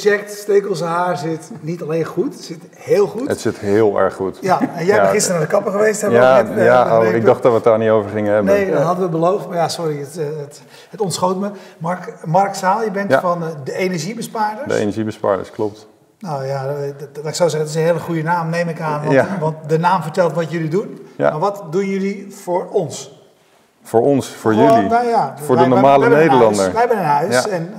gecheckt. Stekelse haar zit niet alleen goed, het zit heel goed. Het zit heel erg goed. Ja, en jij Ja. bent gisteren naar de kapper geweest. Hebben Ja, net, eh, ja oh, ik dacht dat we het daar niet over gingen hebben. Nee, dat hadden we beloofd. Maar ja, sorry, het, eh, het, het ontschoot me. Mark, Mark Zaal, je bent van eh, de energiebespaarders. De energiebespaarders, klopt. Nou ja, dat, dat, dat ik zou zeggen, het is een hele goede naam, neem ik aan. Want, Ja. want de naam vertelt wat jullie doen. Ja. Maar wat doen jullie voor ons? Voor ons, voor Gewoon, jullie. nou ja, voor wij- de wij- normale wij een Nederlander. huis. Wij hebben een huis en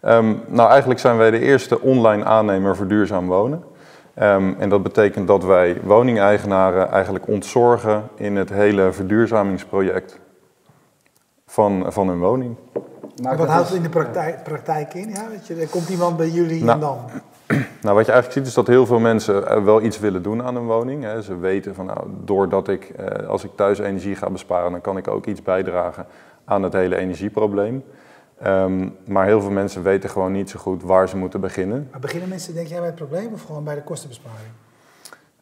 Ehm, nou, eigenlijk zijn wij de eerste online aannemer voor duurzaam wonen. Ehm, en dat betekent dat wij woningeigenaren eigenlijk ontzorgen in het hele verduurzamingsproject van, van hun woning. Maakt wat het houdt het in de praktijk, praktijk in? Ja, weet je, er komt iemand bij jullie Nou, en dan. Nou, wat je eigenlijk ziet is dat heel veel mensen eh, wel iets willen doen aan hun woning. Hè. Ze weten van, nou, doordat ik, eh, als ik thuis energie ga besparen, dan kan ik ook iets bijdragen aan het hele energieprobleem. Ehm, maar heel veel mensen weten gewoon niet zo goed waar ze moeten beginnen. Maar beginnen mensen, denk jij, bij het probleem of gewoon bij de kostenbesparing?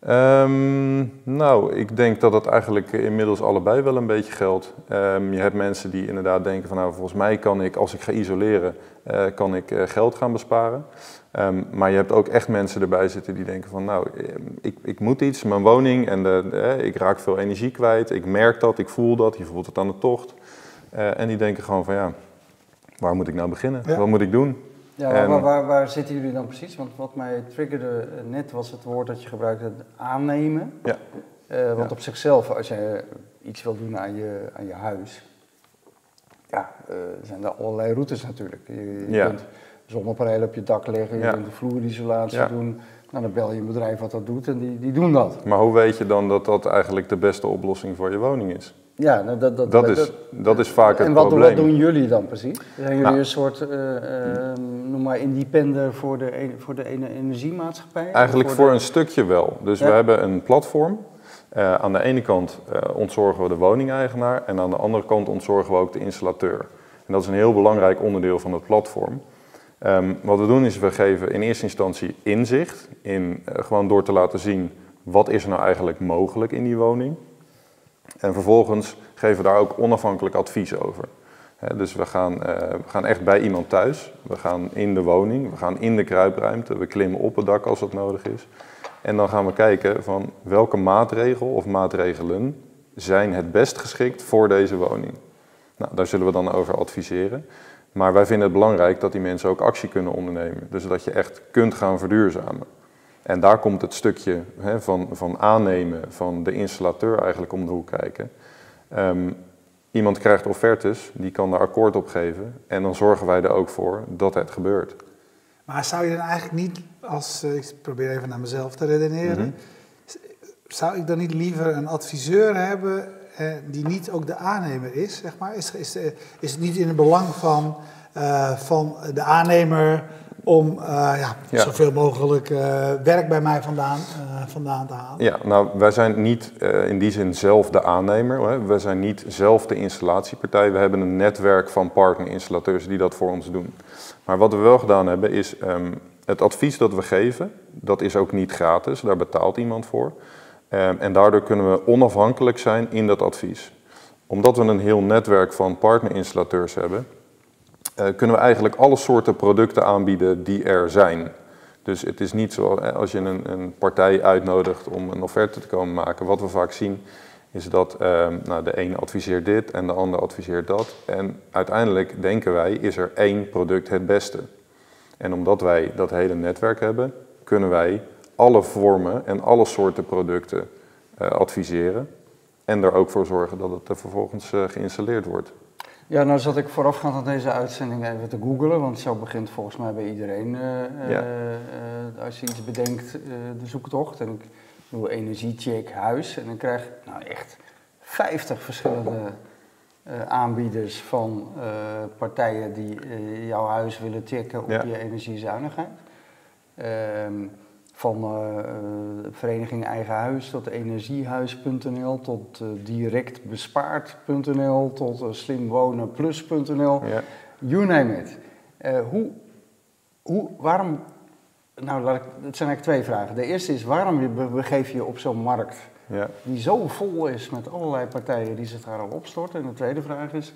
Ehm, nou, ik denk dat het eigenlijk inmiddels allebei wel een beetje geldt. Ehm, je hebt mensen die inderdaad denken van nou, volgens mij kan ik, als ik ga isoleren, eh, kan ik eh, geld gaan besparen. Maar je hebt ook echt mensen erbij zitten die denken van nou, ik, ik moet iets, mijn woning en de, eh, ik raak veel energie kwijt. Ik merk dat, ik voel dat, je voelt het aan de tocht. En die denken gewoon van ja, waar moet ik nou beginnen? Ja. Wat moet ik doen? Ja, En- waar, waar, waar zitten jullie dan precies? Want wat mij triggerde net was het woord dat je gebruikte, aannemen. Ja. Eh, want Ja. op zichzelf, als je iets wil doen aan je, aan je huis, ja, eh, zijn er allerlei routes natuurlijk. Je, je Ja. kunt zonnepanelen op je dak leggen, je Ja. kunt de vloerisolatie Ja. doen. Nou, dan bel je een bedrijf wat dat doet en die, die doen dat. Maar hoe weet je dan dat dat eigenlijk de beste oplossing voor je woning is? Ja, nou, dat, dat, Dat is, dat is vaak het en wat, doen- probleem. wat doen jullie dan precies? Zijn jullie Nou. een soort, eh, noem maar, independer voor de, e- voor de ene energiemaatschappij? Eigenlijk voor de- een stukje wel. Dus Ja. we hebben een platform. Eh, aan de ene kant eh, ontzorgen we de woningeigenaar en aan de andere kant ontzorgen we ook de installateur. En dat is een heel belangrijk onderdeel van het platform. Ehm, wat we doen is we geven in eerste instantie inzicht in gewoon door te laten zien wat is er nou eigenlijk mogelijk in die woning. En vervolgens geven we daar ook onafhankelijk advies over. Dus we gaan, eh, we gaan echt bij iemand thuis. We gaan in de woning, we gaan in de kruipruimte, we klimmen op het dak als dat nodig is. En dan gaan we kijken van welke maatregel of maatregelen zijn het best geschikt voor deze woning. Nou, daar zullen we dan over adviseren. Maar wij vinden het belangrijk dat die mensen ook actie kunnen ondernemen. Dus dat je echt kunt gaan verduurzamen. En daar komt het stukje hè, van, van aannemen van de installateur eigenlijk om de hoek kijken. Ehm, iemand krijgt offertes, die kan daar akkoord op geven. En dan zorgen wij er ook voor dat het gebeurt. Maar zou je dan eigenlijk niet, als eh, ik probeer even naar mezelf te redeneren, Mhm. zou ik dan niet liever een adviseur hebben eh, die niet ook de aannemer is, zeg maar? Is, is, eh, is het niet in het belang van, eh, van de aannemer om eh, ja, Ja. zoveel mogelijk eh, werk bij mij vandaan, eh, vandaan te halen? Ja, nou, wij zijn niet in die zin zelf de aannemer. Hè. We zijn niet zelf de installatiepartij. We hebben een netwerk van partnerinstallateurs die dat voor ons doen. Maar wat we wel gedaan hebben is ehm, het advies dat we geven, dat is ook niet gratis. Daar betaalt iemand voor. Ehm, en daardoor kunnen we onafhankelijk zijn in dat advies. Omdat we een heel netwerk van partnerinstallateurs hebben, kunnen we eigenlijk alle soorten producten aanbieden die er zijn. Dus het is niet zo, eh, als je een, een partij uitnodigt om een offerte te komen maken, wat we vaak zien, is dat ehm, nou, de ene adviseert dit en de ander adviseert dat. En uiteindelijk denken wij, is er één product het beste. En omdat wij dat hele netwerk hebben, kunnen wij alle vormen en alle soorten producten eh, adviseren. En er ook voor zorgen dat het er vervolgens eh, geïnstalleerd wordt. Ja, nou zat ik voorafgaand aan deze uitzending even te googlen, want zo begint volgens mij bij iedereen, eh, eh, Ja. eh, als je iets bedenkt, eh, de zoektocht. En ik doe energiecheck huis en dan krijg ik nou echt 50 verschillende aanbieders van partijen die jouw huis willen checken op Ja. je energiezuinigheid. Ehm, van eh, eh, Vereniging Eigen Huis tot energiehuis.nl, tot eh, directbespaard.nl, tot slimwonenplus.nl, Ja. you name it. Hoe, hoe, waarom, nou laat ik, het zijn eigenlijk twee vragen. De eerste is, waarom be- begeef je je op zo'n markt Ja. die zo vol is met allerlei partijen die zich daar al opstorten. En de tweede vraag is,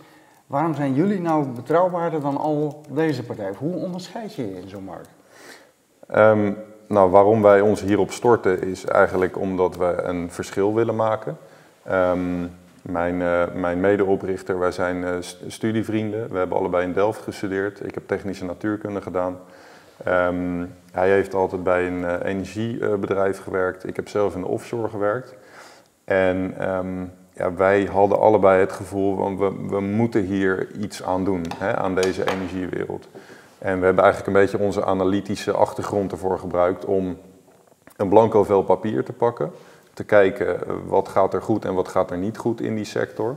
waarom zijn jullie nou betrouwbaarder dan al deze partijen? Hoe onderscheid je je in zo'n markt? Ehm, nou, waarom wij ons hierop storten is eigenlijk omdat we een verschil willen maken. Ehm, mijn, eh, mijn medeoprichter, wij zijn eh, st- studievrienden. We hebben allebei in Delft gestudeerd. Ik heb technische natuurkunde gedaan. Ehm, hij heeft altijd bij een eh, energiebedrijf gewerkt. Ik heb zelf in de offshore gewerkt. En ehm, ja, wij hadden allebei het gevoel van we, we moeten hier iets aan doen, hè, aan deze energiewereld. En we hebben eigenlijk een beetje onze analytische achtergrond ervoor gebruikt om een blanco vel papier te pakken. Te kijken eh, wat gaat er goed en wat gaat er niet goed in die sector.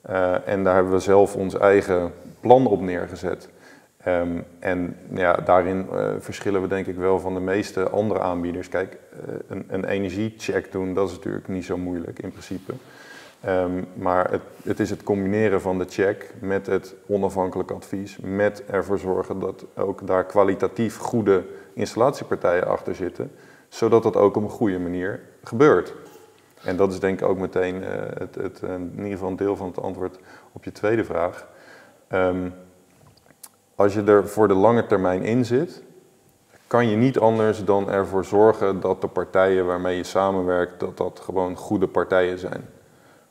Eh, en daar hebben we zelf ons eigen plan op neergezet. Ehm, en ja, daarin eh, verschillen we denk ik wel van de meeste andere aanbieders. Kijk, een, een energiecheck doen, dat is natuurlijk niet zo moeilijk in principe. Ehm, maar het, het is het combineren van de check met het onafhankelijk advies, met ervoor zorgen dat ook daar kwalitatief goede installatiepartijen achter zitten, zodat dat ook op een goede manier gebeurt. En dat is denk ik ook meteen eh, het, het, eh, in ieder geval een deel van het antwoord op je tweede vraag. Ehm, als je er voor de lange termijn in zit, kan je niet anders dan ervoor zorgen dat de partijen waarmee je samenwerkt, dat dat gewoon goede partijen zijn.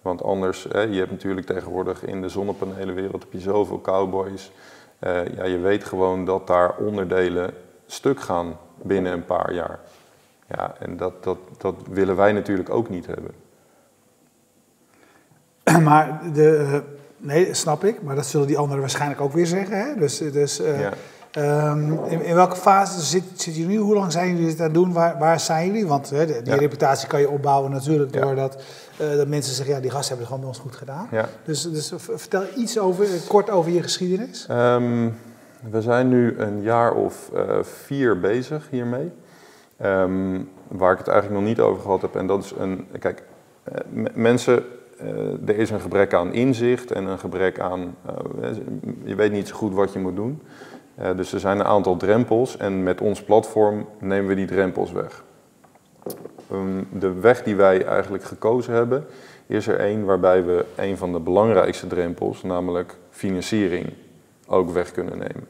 Want anders, hè, je hebt natuurlijk tegenwoordig in de zonnepanelenwereld heb je zoveel cowboys. Eh, ja, je weet gewoon dat daar onderdelen stuk gaan binnen een paar jaar. Ja, en dat, dat, dat willen wij natuurlijk ook niet hebben. Maar de, eh, nee, snap ik, maar dat zullen die anderen waarschijnlijk ook weer zeggen. Hè? Dus, dus eh, Ja. Ehm, in, in welke fase zit, zitten jullie nu? Hoe lang zijn jullie dit aan het doen? Waar, waar zijn jullie? Want hè, die Ja. reputatie kan je opbouwen natuurlijk doordat eh, dat mensen zeggen, ja, die gasten hebben het gewoon bij ons goed gedaan. Ja. Dus, dus vertel iets over, kort over je geschiedenis. Ehm, we zijn nu een jaar of eh, vier bezig hiermee. Ehm, waar ik het eigenlijk nog niet over gehad heb. En dat is een. Kijk, eh, mensen. er is een gebrek aan inzicht en een gebrek aan. je weet niet zo goed wat je moet doen. Eh, dus er zijn een aantal drempels. En met ons platform nemen we die drempels weg. Ehm, de weg die wij eigenlijk gekozen hebben, is er één waarbij we een van de belangrijkste drempels, namelijk financiering, ook weg kunnen nemen.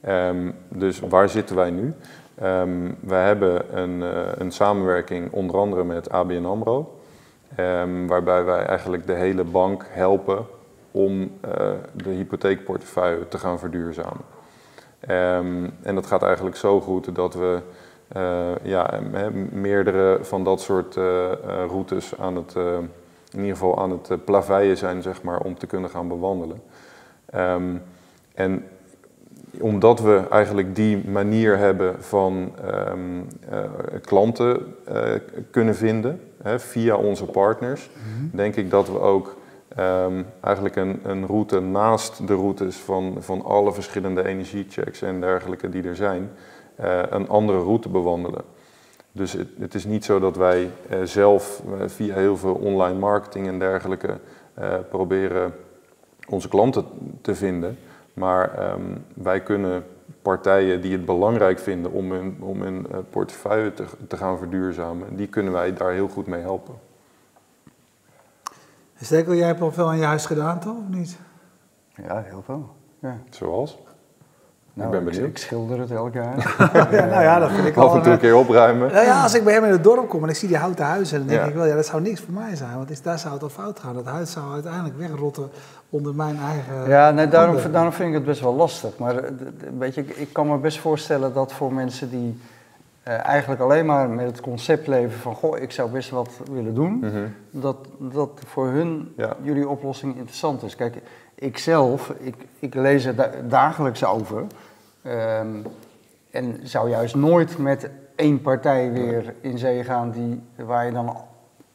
Ehm, dus waar zitten wij nu? Ehm wij hebben een, eh, een samenwerking onder andere met ABN AMRO, waarbij wij eigenlijk de hele bank helpen om eh, de hypotheekportefeuille te gaan verduurzamen. Ehm, en dat gaat eigenlijk zo goed dat we eh, ja, meerdere van dat soort eh, eh, routes aan het, in ieder geval aan het plaveien zijn, zeg maar, om te kunnen gaan bewandelen. Ehm, en omdat we eigenlijk die manier hebben van ehm, eh, klanten kunnen vinden hè, via onze partners, denk ik dat we ook ehm, eigenlijk een, een route naast de routes van, van alle verschillende energiechecks en dergelijke die er zijn, eh, een andere route bewandelen. Dus het, het is niet zo dat wij eh, zelf eh, via heel veel online marketing en dergelijke proberen onze klanten te vinden. Maar ehm, wij kunnen partijen die het belangrijk vinden om hun, om hun portefeuille te, te gaan verduurzamen, die kunnen wij daar heel goed mee helpen. Stekel, jij hebt al veel aan je huis gedaan, toch? Of niet? Ja, heel veel. Ja. Zoals? Nou, ben ik, benieuwd. ik schilder het elk jaar. ja, nou ja, dat vind ik Af al en toe een een, keer opruimen. Nou ja, als ik bij hem in het dorp kom en ik zie die houten huizen, dan denk Ja. ik wel, ja, dat zou niks voor mij zijn. Want is, daar zou het al fout gaan. Dat huis zou uiteindelijk wegrotten onder mijn eigen... Ja, nee, daarom, daarom vind ik het best wel lastig. Maar eh, weet je, ik, ik kan me best voorstellen dat voor mensen die eh, eigenlijk alleen maar met het concept leven van... goh, ik zou best wat willen doen, Mhm. dat, dat voor hun Ja. jullie oplossing interessant is. Kijk, ik zelf, ik, ik lees er da- dagelijks over. ehm, en zou juist nooit met één partij weer in zee gaan die, waar je dan,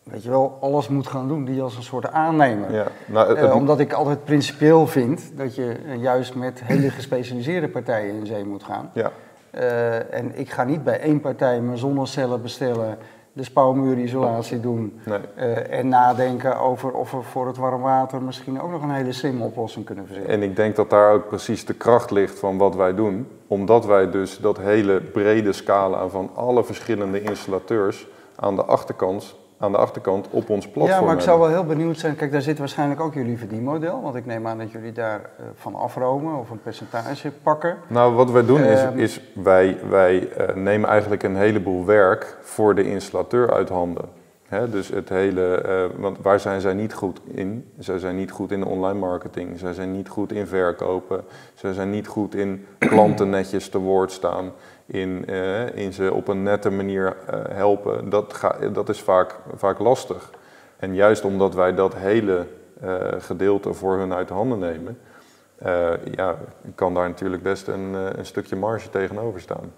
weet je wel, alles moet gaan doen. Die als een soort aannemer. Ja, nou, het- Eh, omdat ik altijd principieel vind dat je eh, juist met hele gespecialiseerde partijen in zee moet gaan. ja. Eh, en ik ga niet bij één partij mijn zonnecellen bestellen, de spouwmuurisolatie doen nee. eh, en nadenken over of we voor het warm water misschien ook nog een hele slimme oplossing kunnen verzinnen. En ik denk dat daar ook precies de kracht ligt van wat wij doen. Omdat wij dus dat hele brede scala van alle verschillende installateurs aan de achterkant aan de achterkant op ons platform Ja, maar ik zou wel heel benieuwd zijn. Kijk, daar zit waarschijnlijk ook jullie verdienmodel. Want ik neem aan dat jullie daar eh, van afromen of een percentage pakken. Nou, wat wij doen is, Ehm. is wij, wij eh, nemen eigenlijk een heleboel werk voor de installateur uit handen. Hè, dus het hele, eh, want waar zijn zij niet goed in? Zij zijn niet goed in online marketing, zij zijn niet goed in verkopen, zij zijn niet goed in klanten netjes te woord staan, in, eh, in ze op een nette manier eh, helpen. Dat, ga, dat is vaak, vaak lastig. En juist omdat wij dat hele eh, gedeelte voor hun uit handen nemen, ja, kan daar natuurlijk best een, een stukje marge tegenover staan.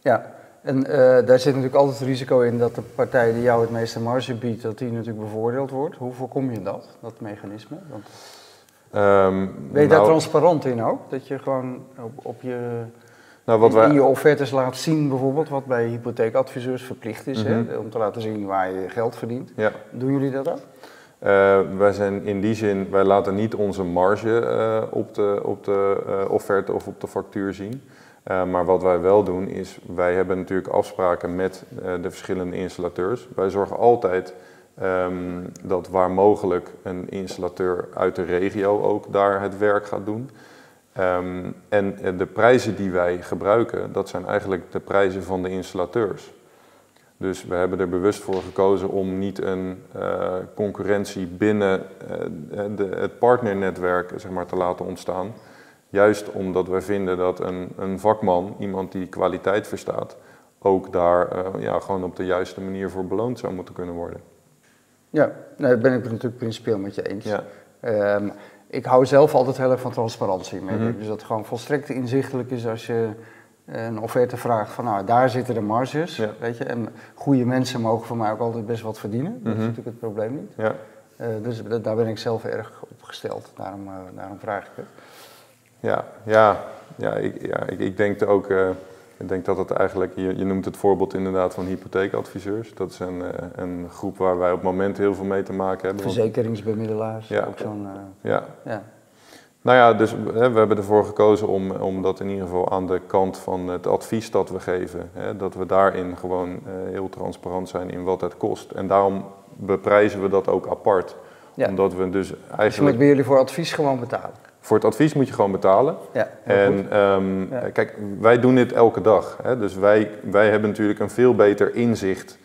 Ja, en daar zit natuurlijk altijd het risico in dat de partij die jou het meeste marge biedt, dat die natuurlijk bevoordeeld wordt. Hoe voorkom je dat, dat mechanisme? Want Ehm, ben je daar nou, transparant in ook? Dat je gewoon op, op je, nou, wat in je offertes laat zien bijvoorbeeld, wat bij hypotheekadviseurs verplicht is, Mhm. hè, om te laten zien waar je geld verdient. ja, Doen jullie dat ook? Eh, wij zijn in die zin, wij laten niet onze marge eh, op de, op de eh, offerte of op de factuur zien. Maar wat wij wel doen is, wij hebben natuurlijk afspraken met de verschillende installateurs. Wij zorgen altijd ehm, dat waar mogelijk een installateur uit de regio ook daar het werk gaat doen. Ehm, en de prijzen die wij gebruiken, dat zijn eigenlijk de prijzen van de installateurs. Dus we hebben er bewust voor gekozen om niet een eh, concurrentie binnen eh, de, het partnernetwerk zeg maar, te laten ontstaan. Juist omdat wij vinden dat een, een vakman, iemand die kwaliteit verstaat, ook daar eh, ja, gewoon op de juiste manier voor beloond zou moeten kunnen worden. Ja, dat ben ik het natuurlijk principieel met je eens. Ja, Ehm, ik hou zelf altijd heel erg van transparantie. Mee. Mhm. Dus dat het gewoon volstrekt inzichtelijk is als je een offerte vraagt van nou, daar zitten de marges. Ja. Weet je? En goede mensen mogen voor mij ook altijd best wat verdienen. Dat Mhm. is natuurlijk het probleem niet. ja. Eh, dus da- daar ben ik zelf erg op gesteld. Daarom, eh, daarom vraag ik het. Ja, ja, ja, ik, ja ik, ik denk ook, eh, ik denk dat het eigenlijk, je, je noemt het voorbeeld inderdaad van hypotheekadviseurs. Dat is een, eh, een groep waar wij op het moment heel veel mee te maken hebben. Verzekeringsbemiddelaars, Ja. ook zo'n... eh, ja, ja. Nou ja, dus hè, we hebben ervoor gekozen om, om dat in ieder geval aan de kant van het advies dat we geven, hè, dat we daarin gewoon eh, heel transparant zijn in wat het kost. En daarom beprijzen we dat ook apart. Ja. Omdat we dus Dus je moet eigenlijk, bij jullie voor advies gewoon betalen. Voor het advies moet je gewoon betalen. Ja. En ehm, Ja. kijk, wij doen dit elke dag. Hè, dus wij, wij hebben natuurlijk een veel beter inzicht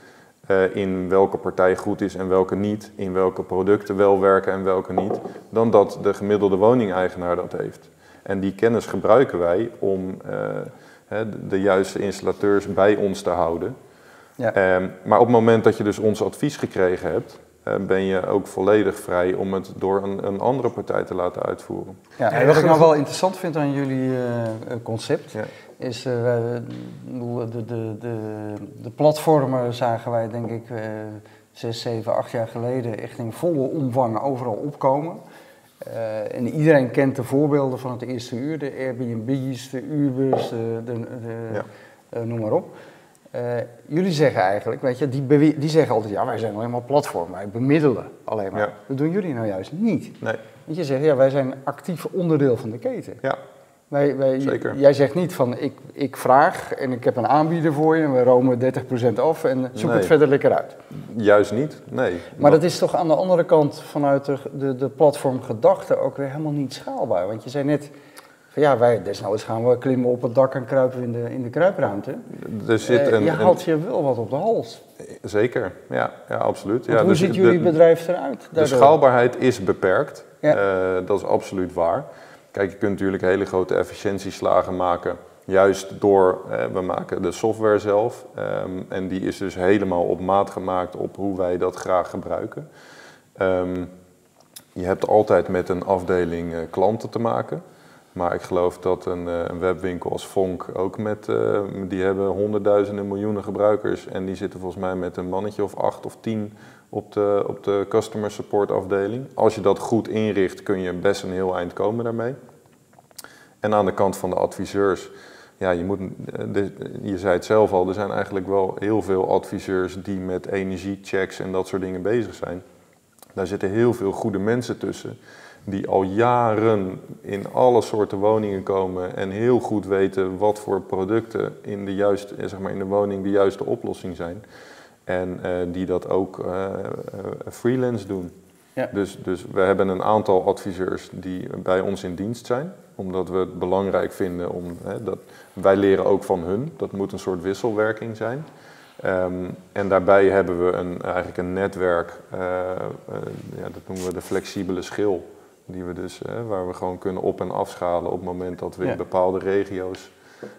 eh, in welke partij goed is en welke niet. In welke producten wel werken en welke niet. Dan dat de gemiddelde woningeigenaar dat heeft. En die kennis gebruiken wij om eh, de- juiste installateurs bij ons te houden. Ja. Ehm, maar op het moment dat je dus ons advies gekregen hebt, ben je ook volledig vrij om het door een, een andere partij te laten uitvoeren. Ja, en wat ik nou graag. wel interessant vind aan jullie eh, eh, concept, Ja. is eh, bedoel, de, de, de, de platformen zagen wij denk ik eh, zes, zeven, acht jaar geleden echt in volle omvang overal opkomen. Eh, en iedereen kent de voorbeelden van het eerste uur, de Airbnb's, de Ubers, de, de, de- Ja. eh, noem maar op. Eh, jullie zeggen eigenlijk, weet je, die, die zeggen altijd, ja wij zijn alleen maar platform, wij bemiddelen alleen maar. Ja. Dat doen jullie nou juist niet. Nee, Want je zegt, ja, wij zijn actief onderdeel van de keten. ja. Wij, wij, Zeker. Jij zegt niet van, ik, ik vraag en ik heb een aanbieder voor je en we romen 30% af en zoek Nee. het verder lekker uit. Juist niet, nee. Maar dat is toch aan de andere kant vanuit de, de, de platformgedachte ook weer helemaal niet schaalbaar. Want je zei net, van ja, wij desnoods gaan we klimmen op het dak en kruipen in de, in de kruipruimte. Er zit Eh, een, je haalt je wel wat op de hals. Zeker, ja, ja absoluut. Want ja, hoe dus ziet de- jullie bedrijf eruit? De schaalbaarheid is beperkt, Ja. Eh, dat is absoluut waar. Kijk, je kunt natuurlijk hele grote efficiëntieslagen maken, juist door, eh, we maken de software zelf. ehm, en die is dus helemaal op maat gemaakt op hoe wij dat graag gebruiken. Ehm, je hebt altijd met een afdeling klanten te maken. Maar ik geloof dat een, eh, een webwinkel als Vonk ook met, eh, die hebben honderdduizenden miljoenen gebruikers. En die zitten volgens mij met een mannetje of acht of tien op de, op de customer support afdeling. Als je dat goed inricht kun je best een heel eind komen daarmee. En aan de kant van de adviseurs, ja, je, moet, eh, je zei het zelf al, er zijn eigenlijk wel heel veel adviseurs die met energiechecks en dat soort dingen bezig zijn. Daar zitten heel veel goede mensen tussen die al jaren in alle soorten woningen komen en heel goed weten wat voor producten in de, juiste, eh, zeg maar in de woning de juiste oplossing zijn. en eh, die dat ook eh, freelance doen. Ja. Dus, dus we hebben een aantal adviseurs die bij ons in dienst zijn, omdat we het belangrijk vinden om hè, dat wij leren ook van hun. Dat moet een soort wisselwerking zijn. Ehm, en daarbij hebben we een, eigenlijk een netwerk, ja, dat noemen we de flexibele schil. Die we dus, eh, waar we gewoon kunnen op- en afschalen op het moment dat we Ja. in bepaalde regio's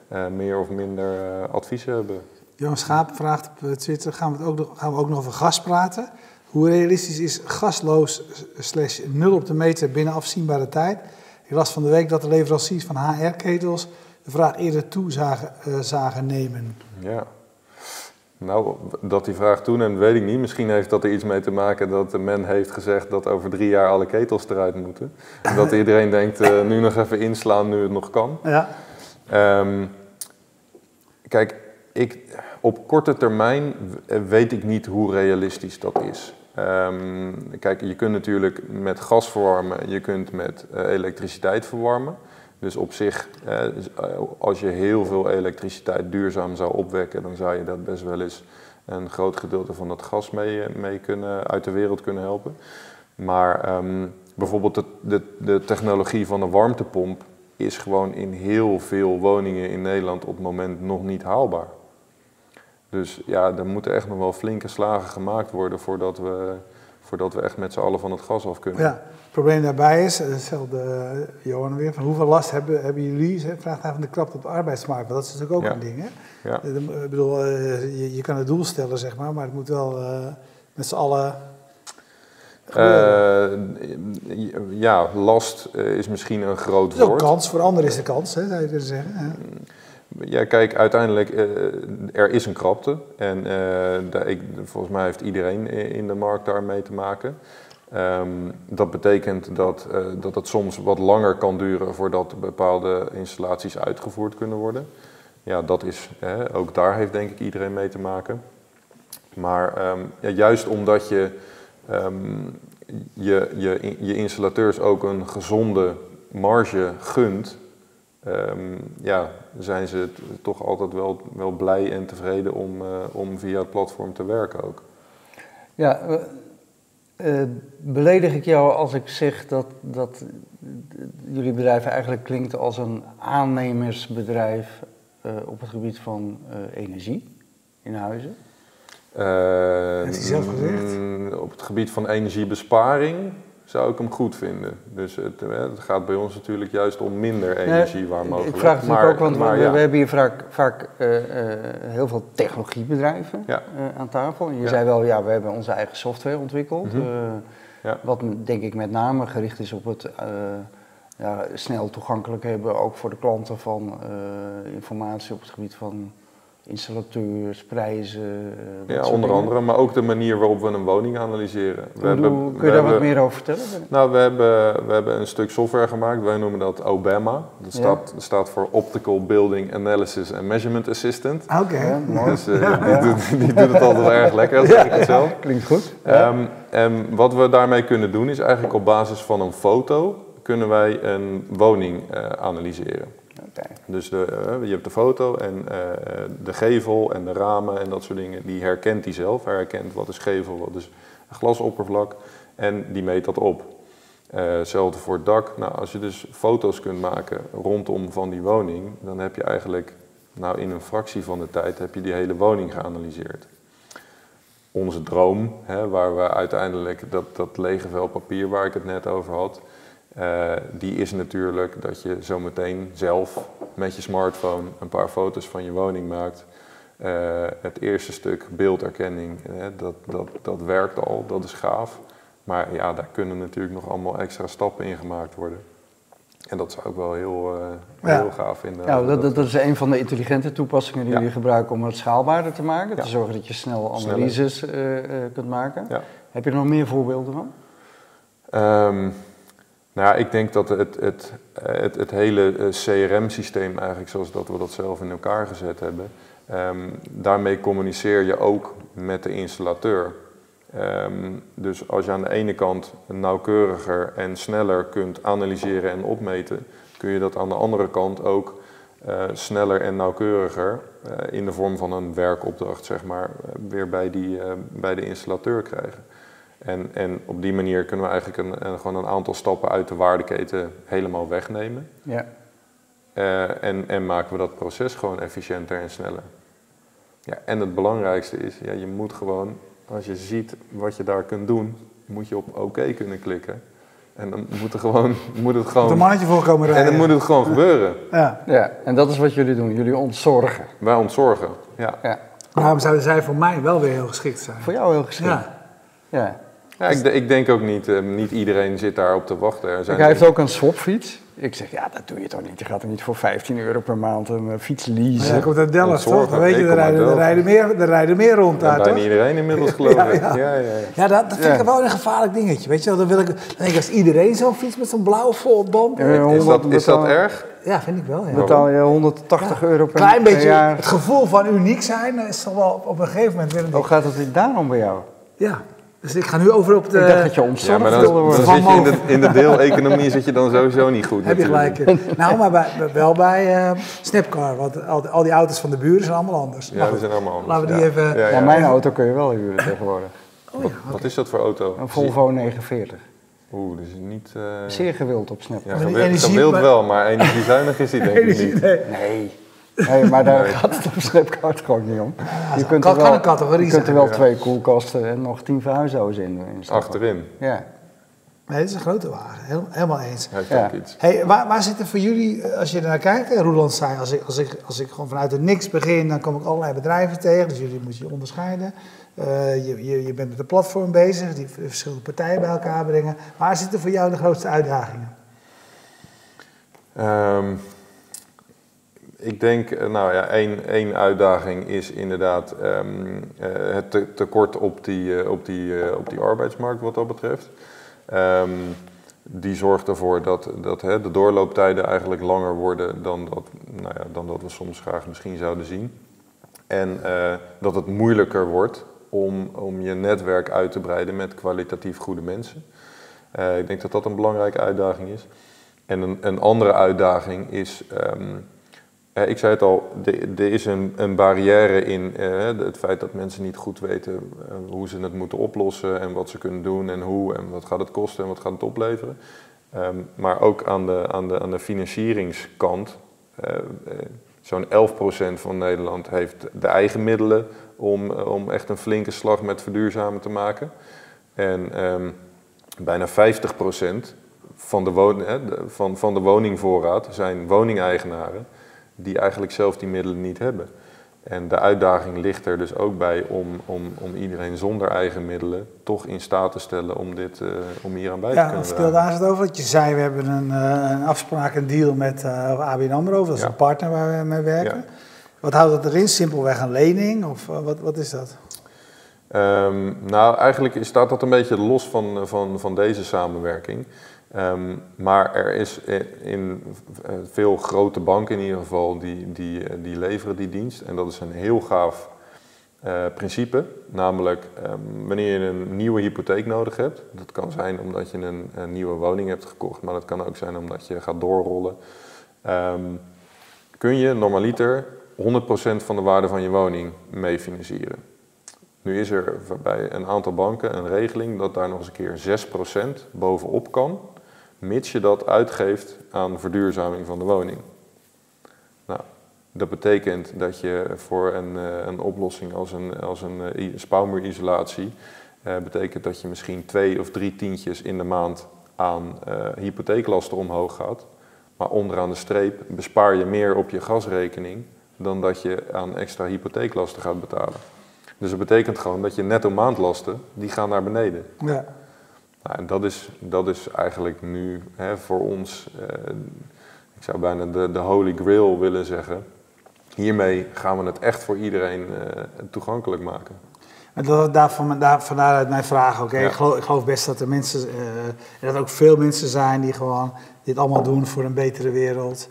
eh, meer of minder eh, adviezen hebben. Johan Schaap vraagt op eh, Twitter, gaan we, het ook nog, gaan we ook nog over gas praten? Hoe realistisch is gasloos slash nul op de meter binnen afzienbare tijd? Ik las van de week dat de leveranciers van HR-ketels de vraag eerder toe zagen, eh, zagen nemen. Ja. Nou, dat die vraag toeneemt, weet ik niet. Misschien heeft dat er iets mee te maken dat men heeft gezegd dat over drie jaar alle ketels eruit moeten. En dat iedereen denkt, eh, nu nog even inslaan nu het nog kan. Ja, Ehm, kijk, ik, op korte termijn weet ik niet hoe realistisch dat is. Ehm, kijk, je kunt natuurlijk met gas verwarmen, je kunt met eh, elektriciteit verwarmen. Dus op zich, dus, eh, als je heel veel elektriciteit duurzaam zou opwekken, dan zou je dat best wel eens een groot gedeelte van dat gas mee, eh, mee kunnen, uit de wereld kunnen helpen. Maar ehm, bijvoorbeeld de, de, de technologie van een warmtepomp is gewoon in heel veel woningen in Nederland op het moment nog niet haalbaar. Dus ja, er moeten echt nog wel flinke slagen gemaakt worden voordat we, voordat we echt met z'n allen van het gas af kunnen. ja. Het probleem daarbij is, eh, hetzelfde eh, Johan weer, van hoeveel last hebben, hebben jullie, hè, vraagt hij van de krapte op de arbeidsmarkt, want dat is natuurlijk ook Ja. een ding. Hè? Ja. Eh, Ik bedoel, eh, je, je kan het doel stellen, zeg maar, maar het moet wel eh, met z'n allen. Eh, ja, last eh, is misschien een groot is ook woord. kans, voor anderen is de kans, hè, zou je kunnen zeggen. hè. Ja, kijk, uiteindelijk, eh, er is een krapte. En eh, ik, volgens mij heeft iedereen in de markt daarmee te maken. Ehm, dat betekent dat, eh, dat het soms wat langer kan duren voordat bepaalde installaties uitgevoerd kunnen worden. Ja, dat is, ook daar heeft denk ik iedereen mee te maken. Maar ehm, ja, juist omdat je, ehm, je, je je installateurs ook een gezonde marge gunt, Ehm, ja, zijn ze toch altijd wel, wel blij en tevreden om, eh, om via het platform te werken ook. Ja, eh, eh, beledig ik jou als ik zeg dat, dat jullie bedrijf eigenlijk klinkt als een aannemersbedrijf eh, op het gebied van eh, energie in huizen? Eh, Heeft hij zelf gezegd? mm, Op het gebied van energiebesparing zou ik hem goed vinden. Dus het, eh, het gaat bij ons natuurlijk juist om minder energie waar mogelijk. Ik vraag het natuurlijk ook, want maar we, ja. we hebben hier vaak, vaak eh, eh, heel veel technologiebedrijven Ja. aan tafel. En je Ja. zei wel, ja, we hebben onze eigen software ontwikkeld. Mhm. Ja. Wat denk ik met name gericht is op het ja, snel toegankelijk hebben, ook voor de klanten van informatie op het gebied van installateurs, prijzen. eh, Ja, onder andere, maar ook de manier waarop we een woning analyseren. We hebben- kun je daar wat meer over vertellen? Nou, we hebben, we hebben een stuk software gemaakt. Wij noemen dat OBAMA. Dat Ja. staat, staat voor Optical Building Analysis and Measurement Assistant. Oké. Ja, mooi. Dus eh, die, doet, die doet het altijd erg lekker, dat zeg ik het zelf. Klinkt goed. Ehm, en wat we daarmee kunnen doen is eigenlijk op basis van een foto kunnen wij een woning eh, analyseren. Dus de, eh, je hebt de foto en eh, de gevel en de ramen en dat soort dingen, die herkent hij zelf. Hij herkent wat is gevel, wat is glasoppervlak en die meet dat op. Eh, Hetzelfde voor het dak. Nou, als je dus foto's kunt maken rondom van die woning, dan heb je eigenlijk nou, in een fractie van de tijd heb je die hele woning geanalyseerd. Onze droom, hè, waar we uiteindelijk dat, dat lege vel papier waar ik het net over had, eh, die is natuurlijk dat je zometeen zelf met je smartphone een paar foto's van je woning maakt. Eh, het eerste stuk beelderkenning, hè, dat, dat, dat werkt al, dat is gaaf. Maar ja, daar kunnen natuurlijk nog allemaal extra stappen in gemaakt worden. En dat zou ik wel heel, eh, Ja. heel gaaf vinden. Ja, dat, dat, dat is een van de intelligente toepassingen die Ja. jullie gebruiken om het schaalbaarder te maken. Ja. Te zorgen dat je snel analyses kunt maken. Heb je er nog meer voorbeelden van? Ehm, nou ik denk dat het, het, het, het hele eh, CRM-systeem eigenlijk zoals dat we dat zelf in elkaar gezet hebben, ehm, daarmee communiceer je ook met de installateur. Ehm, dus als je aan de ene kant nauwkeuriger en sneller kunt analyseren en opmeten, kun je dat aan de andere kant ook eh, sneller en nauwkeuriger eh, in de vorm van een werkopdracht, zeg maar, weer bij, die, bij de installateur krijgen. En, en op die manier kunnen we eigenlijk een, een- gewoon een aantal stappen uit de waardeketen helemaal wegnemen. Ja. Eh, en, en maken we dat proces gewoon efficiënter en sneller. Ja, en het belangrijkste is, ja, je moet gewoon, als je ziet wat je daar kunt doen, moet je op oké kunnen klikken. En dan moet, er gewoon, moet het Moet gewoon... een mannetje voor komen En rijden. dan moet het gewoon gebeuren. Ja. ja, en dat is wat jullie doen. Jullie ontzorgen. Wij ontzorgen. Ja. Ja. Daarom zouden zij voor mij wel weer heel geschikt zijn. Voor jou heel geschikt. Ja. Ja. Ja, ik, ik denk ook niet, eh, niet iedereen zit daarop te wachten. Er zijn Hij heeft ook een swapfiets. Ik zeg, ja, dat doe je toch niet? Je gaat er niet voor 15 euro per maand een eh, fiets leasen. jij komt uit Delft, toch? Dan weet je, er rijden, er, rijden meer, er rijden meer rond Ja, daar, bijna toch? iedereen inmiddels geloof Ja, ik. ja. Ja, ja, ja. Ja, dat, dat vind Ja. ik wel een gevaarlijk dingetje. Weet je wel, dan wil ik, dan denk ik, als iedereen zo'n fiets met zo'n blauwe volband... Ja, Is dat, 100 is dat erg? Ja, vind ik wel, ja. Betaal je 180 euro per, Klein per beetje, jaar. het gevoel van uniek zijn eh, is toch wel op een gegeven moment weer een ding. gaat het daarom bij jou? Ja, dus ik ga nu over op de... ik dacht dat je Ja, ontzorgd maar dan, wilde dan worden. Zit je in de, in de deeleconomie zit je dan sowieso niet goed Heb je gelijk. Nou, maar bij, wel bij eh, Snapcar, want al, die- al die auto's van de buren zijn allemaal anders. Ja, die zijn allemaal anders. Laten we die ja. even- Ja, Ja, ja. mijn auto kun je wel huren tegenwoordig. Wat is dat voor auto? Een Volvo 940. Oeh, dat is niet... eh, Zeer gewild op Snap. ja, gewild, gewild wel, maar energiezuinig is die denk ik Energie, niet. nee. Nee. Maar daar Nee. gaat het op Snapcard gewoon niet om. Je kunt, er kan wel, een categorie je kunt er wel ja. twee koelkasten en nog tien verhuisdozen in. Achterin. Ja. Nee, dit is een grote wagen. Heel- helemaal eens. Ja. iets. Hey, waar, waar zitten voor jullie, eh, als je er naar kijkt, hè, Roeland zei, als ik, als, ik, als ik gewoon vanuit het niks begin, dan kom ik allerlei bedrijven tegen, dus jullie moeten je onderscheiden. Eh, je, je, je bent met een platform bezig, die verschillende partijen bij elkaar brengen. Waar zitten voor jou de grootste uitdagingen? Ehm, ik denk, eh, nou ja, één, één uitdaging is inderdaad ehm, eh, het te- tekort op die, eh, op, die, op die arbeidsmarkt wat dat betreft. Ehm, die zorgt ervoor dat, dat hè, de doorlooptijden eigenlijk langer worden dan dat, nou ja, dan dat we soms graag misschien zouden zien. En dat het moeilijker wordt om, om je netwerk uit te breiden met kwalitatief goede mensen. Ik denk dat dat een belangrijke uitdaging is. En een, andere uitdaging is, ehm, eh, ik zei het al, er is een, een barrière in eh, het feit dat mensen niet goed weten eh, hoe ze het moeten oplossen en wat ze kunnen doen en hoe en wat gaat het kosten en wat gaat het opleveren. Ehm, maar ook aan de, aan de, aan de financieringskant, eh, zo'n 11% van Nederland heeft de eigen middelen om, om echt een flinke slag met verduurzamen te maken. En ehm, bijna 50% van de- van, van de woningvoorraad zijn woningeigenaren die eigenlijk zelf die middelen niet hebben. En de uitdaging ligt er dus ook bij om, om, om iedereen zonder eigen middelen toch in staat te stellen om, dit, eh, om hier aan bij te Ja, kunnen dragen. daar eens over. Want je zei, we hebben een, eh, een afspraak, een deal met eh ABN AMRO. Dat is Ja. een partner waar we mee werken. Ja. Wat houdt dat erin? Simpelweg een lening? Of wat, wat is dat? Ehm, nou, eigenlijk is- staat dat een beetje los van, van, van deze samenwerking. Ehm, maar er is in eh, veel grote banken in ieder geval, die, die, eh, die leveren die dienst. En dat is een heel gaaf eh, principe. Namelijk, ehm, wanneer je een nieuwe hypotheek nodig hebt. Dat kan zijn omdat je een, een nieuwe woning hebt gekocht, maar dat kan ook zijn omdat je gaat doorrollen. Ehm, kun je normaliter 100% van de waarde van je woning mee financieren. Nu is er bij een aantal banken een regeling dat daar nog eens een keer 6% bovenop kan, mits je dat uitgeeft aan verduurzaming van de woning. Nou, dat betekent dat je voor een, eh, een oplossing als een, als een eh, i- spouwmuurisolatie, eh, betekent dat je misschien twee of drie tientjes in de maand aan eh, hypotheeklasten omhoog gaat. Maar onderaan de streep bespaar je meer op je gasrekening dan dat je aan extra hypotheeklasten gaat betalen. Dus dat betekent gewoon dat je netto maandlasten, die gaan naar beneden. Ja. Nou, en dat is, dat is eigenlijk nu hè, voor ons, eh, ik zou bijna de, de holy grail willen zeggen. Hiermee gaan we het echt voor iedereen eh, toegankelijk maken. En dat, daar, van, daar, vandaar uit mijn vraag ook. Ja. Ik, geloof, ik geloof best dat er mensen, eh, en dat ook veel mensen zijn die gewoon dit allemaal doen voor een betere wereld.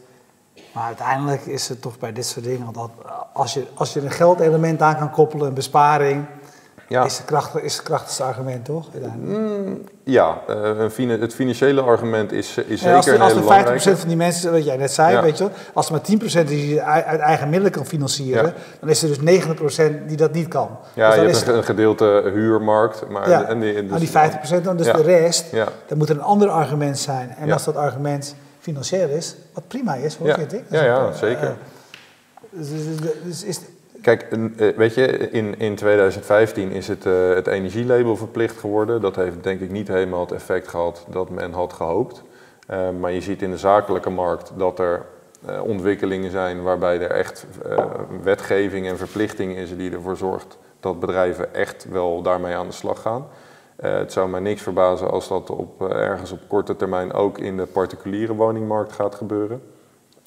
Maar uiteindelijk is het toch bij dit soort dingen dat als je, als je een geldelement aan kan koppelen, een besparing, Ja. is, de kracht, is het krachtigste argument, toch? uiteindelijk? Mm, ja, eh, het financiële argument is, is En zeker er, een als er 50% belangrijke. van die mensen, wat jij net zei, Ja. weet je als er maar 10% is die uit eigen middelen kan financieren, Ja. dan is er dus 90% die dat niet kan. Ja, dus je dan hebt is een, een gedeelte huurmarkt, maar ja, en die, nou, dus- die 50% dan, dus Ja. de rest, Ja, dat moet een ander argument zijn. En Ja. als dat argument financieel is, wat prima is, hoor, Ja. vind ik. Ja, ja, Eh, zeker. eh, dus, dus- dus is, Kijk, eh, weet je, in, in 2015 is het, eh, het energielabel verplicht geworden. Dat heeft denk ik niet helemaal het effect gehad dat men had gehoopt. Eh, maar je ziet in de zakelijke markt dat er ontwikkelingen zijn waarbij er echt wetgeving en verplichting is die ervoor zorgt dat bedrijven echt wel daarmee aan de slag gaan. Het zou mij niks verbazen als dat op, ergens op korte termijn ook in de particuliere woningmarkt gaat gebeuren.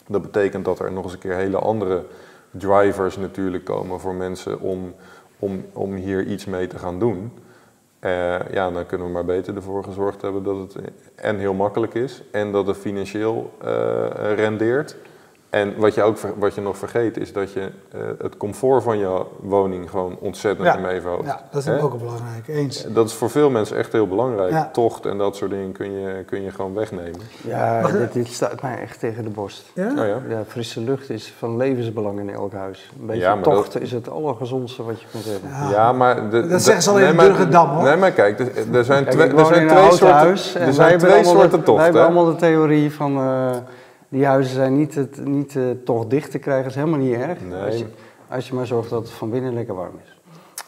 Dat betekent dat er nog eens een keer hele andere drivers natuurlijk komen voor mensen om, om, om hier iets mee te gaan doen. Eh, ja, dan kunnen we maar beter ervoor gezorgd hebben dat het en heel makkelijk is en dat het financieel eh, rendeert. En wat je, ook, wat je nog vergeet is dat je eh, het comfort van je woning gewoon ontzettend Ja. verhoogt. ja, dat is ook een belangrijk. Eens. Dat is voor veel mensen echt heel belangrijk. Ja. Tocht en dat soort dingen kun je, kun je gewoon wegnemen. Ja, dit, dit staat mij echt tegen de borst. Ja? Oh ja. Ja, frisse lucht is van levensbelang in elk huis. Een beetje Ja, maar tocht is het allergezondste wat je kunt hebben. Ja. Ja, maar... De, Dat de- zeggen ze alleen in Burgerdam, hoor. Nee, maar kijk, er, er zijn twee, ik er zijn in een twee soorten, huis en er wij zijn hebben twee allemaal soorten de, tochten. Wij hebben allemaal de theorie van eh, die huizen zijn niet, het, niet eh, toch dicht te krijgen, is helemaal niet erg. Nee. Als, je, als je maar zorgt dat het van binnen lekker warm is.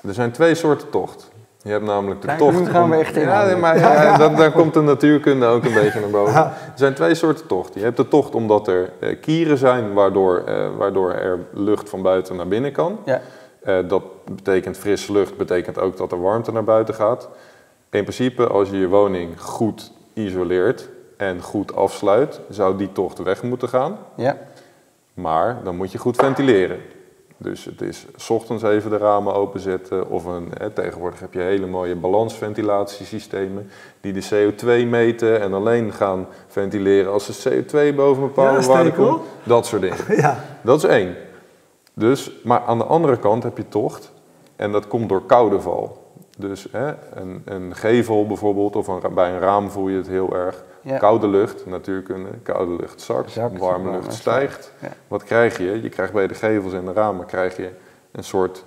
Er zijn twee soorten tocht. Je hebt namelijk de Kijk, tocht... nu gaan om- we echt Ja, inhouden. nee, maar ja, dan, dan komt de natuurkunde ook een beetje naar boven. Er zijn twee soorten tochten. Je hebt de tocht omdat er eh, kieren zijn waardoor, eh, waardoor er lucht van buiten naar binnen kan. Ja, Eh, dat betekent frisse lucht, betekent ook dat er warmte naar buiten gaat. In principe, als je je woning goed isoleert en goed afsluit, zou die tocht weg moeten gaan. ja. Maar dan moet je goed ventileren. Dus het is 's ochtends even de ramen openzetten. Of een, hè, tegenwoordig heb je hele mooie balansventilatiesystemen die de CO2 meten en alleen gaan ventileren als de CO2 boven een bepaalde Ja, waarde komt. Dat soort dingen. Ja. Dat is één. Dus, maar aan de andere kant heb je tocht en dat komt door koude val. Dus hè, een, een gevel bijvoorbeeld, of een, bij een raam voel je het heel erg. Ja. Koude lucht, natuurkunde, koude lucht zakt, warme lucht stijgt. Ja. Wat krijg je? Je krijgt bij de gevels en de ramen krijg je een soort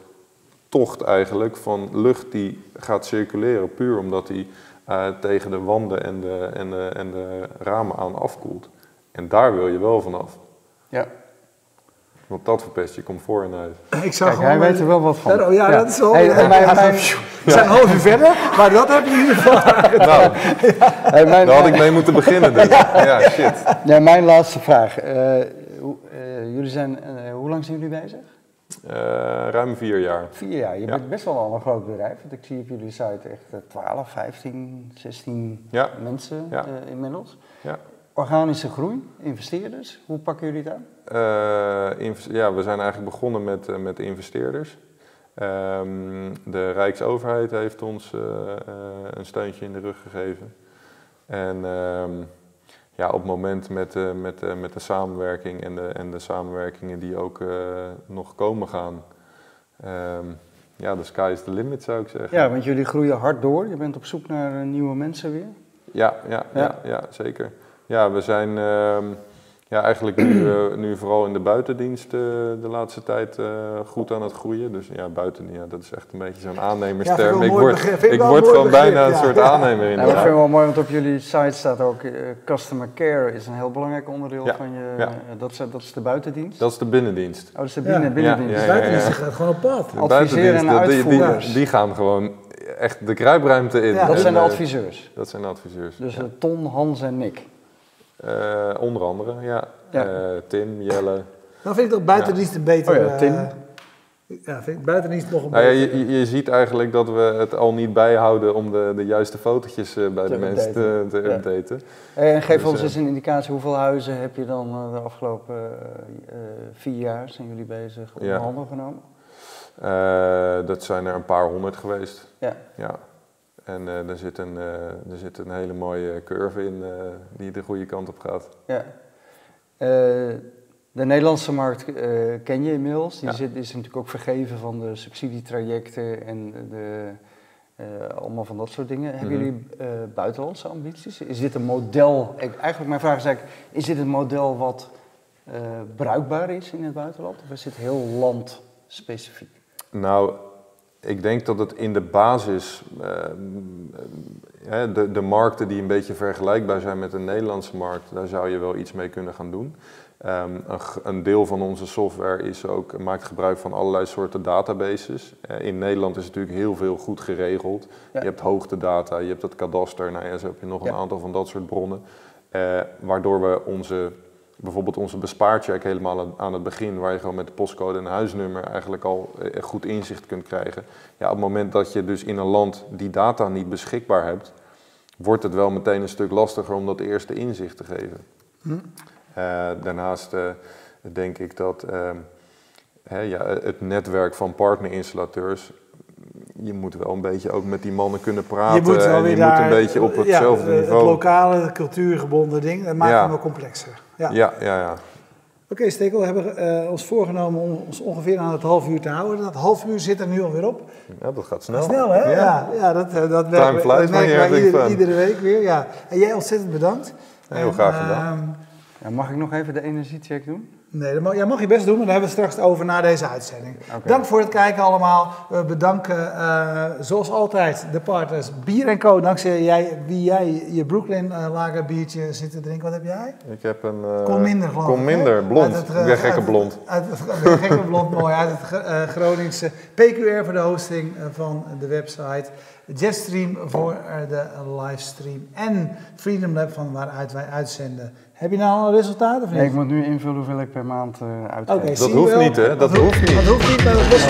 tocht eigenlijk van lucht die gaat circuleren, puur omdat die eh, tegen de wanden en de, en, de, en de ramen aan afkoelt. En daar wil je wel vanaf. ja. Want dat verpest je comfort in huis. Ik zou Kijk, hij weet er wel wat van. Ja, oh, ja, Ja. dat is wel... Hey, ja, en mijn- ja, mijn- We zijn een half uur verder, maar dat heb je in ieder geval. Nou, Hey, mijn, daar had ik mee moeten beginnen. Dus. Ja, shit. ja, mijn laatste vraag. Eh, hoe- eh, jullie zijn, eh, hoe lang zijn jullie bezig? Eh, ruim vier jaar. Vier jaar. Je Ja. bent best wel al een groot bedrijf. Want ik zie op jullie site echt eh, 12, 15, 16 Ja. mensen Ja. eh, inmiddels. Ja. Organische groei, investeerders. Hoe pakken jullie het aan? Eh, ja, we zijn eigenlijk begonnen met, eh, met investeerders. Ehm, de Rijksoverheid heeft ons eh, een steuntje in de rug gegeven. En ehm, ja, op het moment met, met, met de samenwerking en de, en de samenwerkingen die ook nog komen gaan. ehm, ja, de sky is the limit zou ik zeggen. Ja, want jullie groeien hard door. Je bent op zoek naar nieuwe mensen weer. Ja, ja, ja. Ja. ja, zeker. Ja, we zijn ja, eigenlijk nu, eh, nu vooral in de buitendienst eh, de laatste tijd eh, goed aan het groeien. Dus ja, buiten, ja, dat is echt een beetje zo'n aannemersterm. ik word, begrip. Ik word gewoon begrip, bijna een soort aannemer in Ja, dat vind ik wel mooi, want op jullie site staat ook customer care is een heel belangrijk onderdeel Ja, van je. ja. dat, is, dat is de buitendienst. Dat is de binnendienst. Oh, dat is de Ja. binnen, binnendienst. Ja, De ja, buitendienst die gaat gewoon op pad. De Adviseren en buitendiensten, die, die, uitvoerders. die gaan gewoon echt de kruipruimte in. Ja. Dat En, zijn de adviseurs. Dat zijn de adviseurs. Dus ja. Ton, Hans en Nick. Eh, onder andere, ja. Ja. Eh, Tim, Jelle. Dan vind ik toch buitendienst een beter... Oh ja, Tim. eh, ja, vind ik buitendienst nog een Nou ja, beter... je, je- je ziet eigenlijk dat we het al niet bijhouden om de, de juiste fotootjes bij Te de mensen te, updaten. te Ja. updaten. En geef Dus, ons eens een indicatie, hoeveel huizen heb je dan eh, de afgelopen vier jaar, zijn jullie bezig, onder Ja. handen genomen? Eh, dat zijn er een paar honderd geweest. Ja. En eh, er, zit een, er zit een hele mooie curve in eh, die de goede kant op gaat. Ja. De Nederlandse markt ken je inmiddels. Die Ja. zit, is natuurlijk ook vergeven van de subsidietrajecten en de, allemaal van dat soort dingen. Hebben Mhm. jullie buitenlandse ambities? Is dit een model? Ik, eigenlijk mijn vraag is eigenlijk, is dit een model wat bruikbaar is in het buitenland? Of is dit heel landspecifiek? Nou, ik denk dat het in de basis, ehm, hè, de, de markten die een beetje vergelijkbaar zijn met de Nederlandse markt, daar zou je wel iets mee kunnen gaan doen. Ehm, een, een deel van onze software is ook, maakt gebruik van allerlei soorten databases. Eh, in Nederland is natuurlijk heel veel goed geregeld. Ja. Je hebt hoogtedata, je hebt het kadaster, nou ja, zo heb je nog een aantal van dat soort bronnen. Eh, waardoor we onze, bijvoorbeeld onze bespaarcheck helemaal aan- het begin, waar je gewoon met de postcode en huisnummer eigenlijk al eh, goed inzicht kunt krijgen. Ja, op het moment dat je dus in een land die data niet beschikbaar hebt, wordt het wel meteen een stuk lastiger om dat eerste inzicht te geven. Hm. Eh, daarnaast eh, denk ik dat hè, ja, het netwerk van partnerinstallateurs, je moet wel een beetje ook met die mannen kunnen praten je moet wel en weer je daar, moet een beetje op ja, hetzelfde eh, niveau. Het lokale, cultuurgebonden ding, dat maakt Ja. hem wel complexer. Ja. Ja, ja, ja. Oké, Stekel, we hebben eh, ons voorgenomen om ons ongeveer aan het half uur te houden. Dat half uur zit er nu alweer op. ja, dat gaat snel. Snel, hè? Ja, ja, dat, eh, dat, flies dat wij having iedere, iedere week weer. Ja. En jij ontzettend bedankt. Heel En, graag gedaan. ehm, Ja, mag ik nog even de energiecheck doen? Nee, dat mag, ja, mag je best doen, maar daar hebben we straks over na deze uitzending. Dank voor het kijken allemaal. We bedanken eh, zoals altijd de partners Bier Co. Dankzij jij, wie jij je Brooklyn eh, lager biertje zit te drinken. Wat heb jij? Ik heb een... eh, Kom minder geloof. Kom minder, blond. Het, ik ben gekke blond. Uit het, uit gekke blond, mooi. Uit het Groningse. PQR voor de hosting van de website. Jetstream voor de livestream. En Freedom Lab van waaruit wij uitzenden. Heb je nou al een resultaat of niet? Nee, ik moet nu invullen hoeveel ik per maand eh uitgeef. Dat hoeft wel. niet, hè? Dat hoeft- hoeft niet. Dat hoeft niet, maar dat is.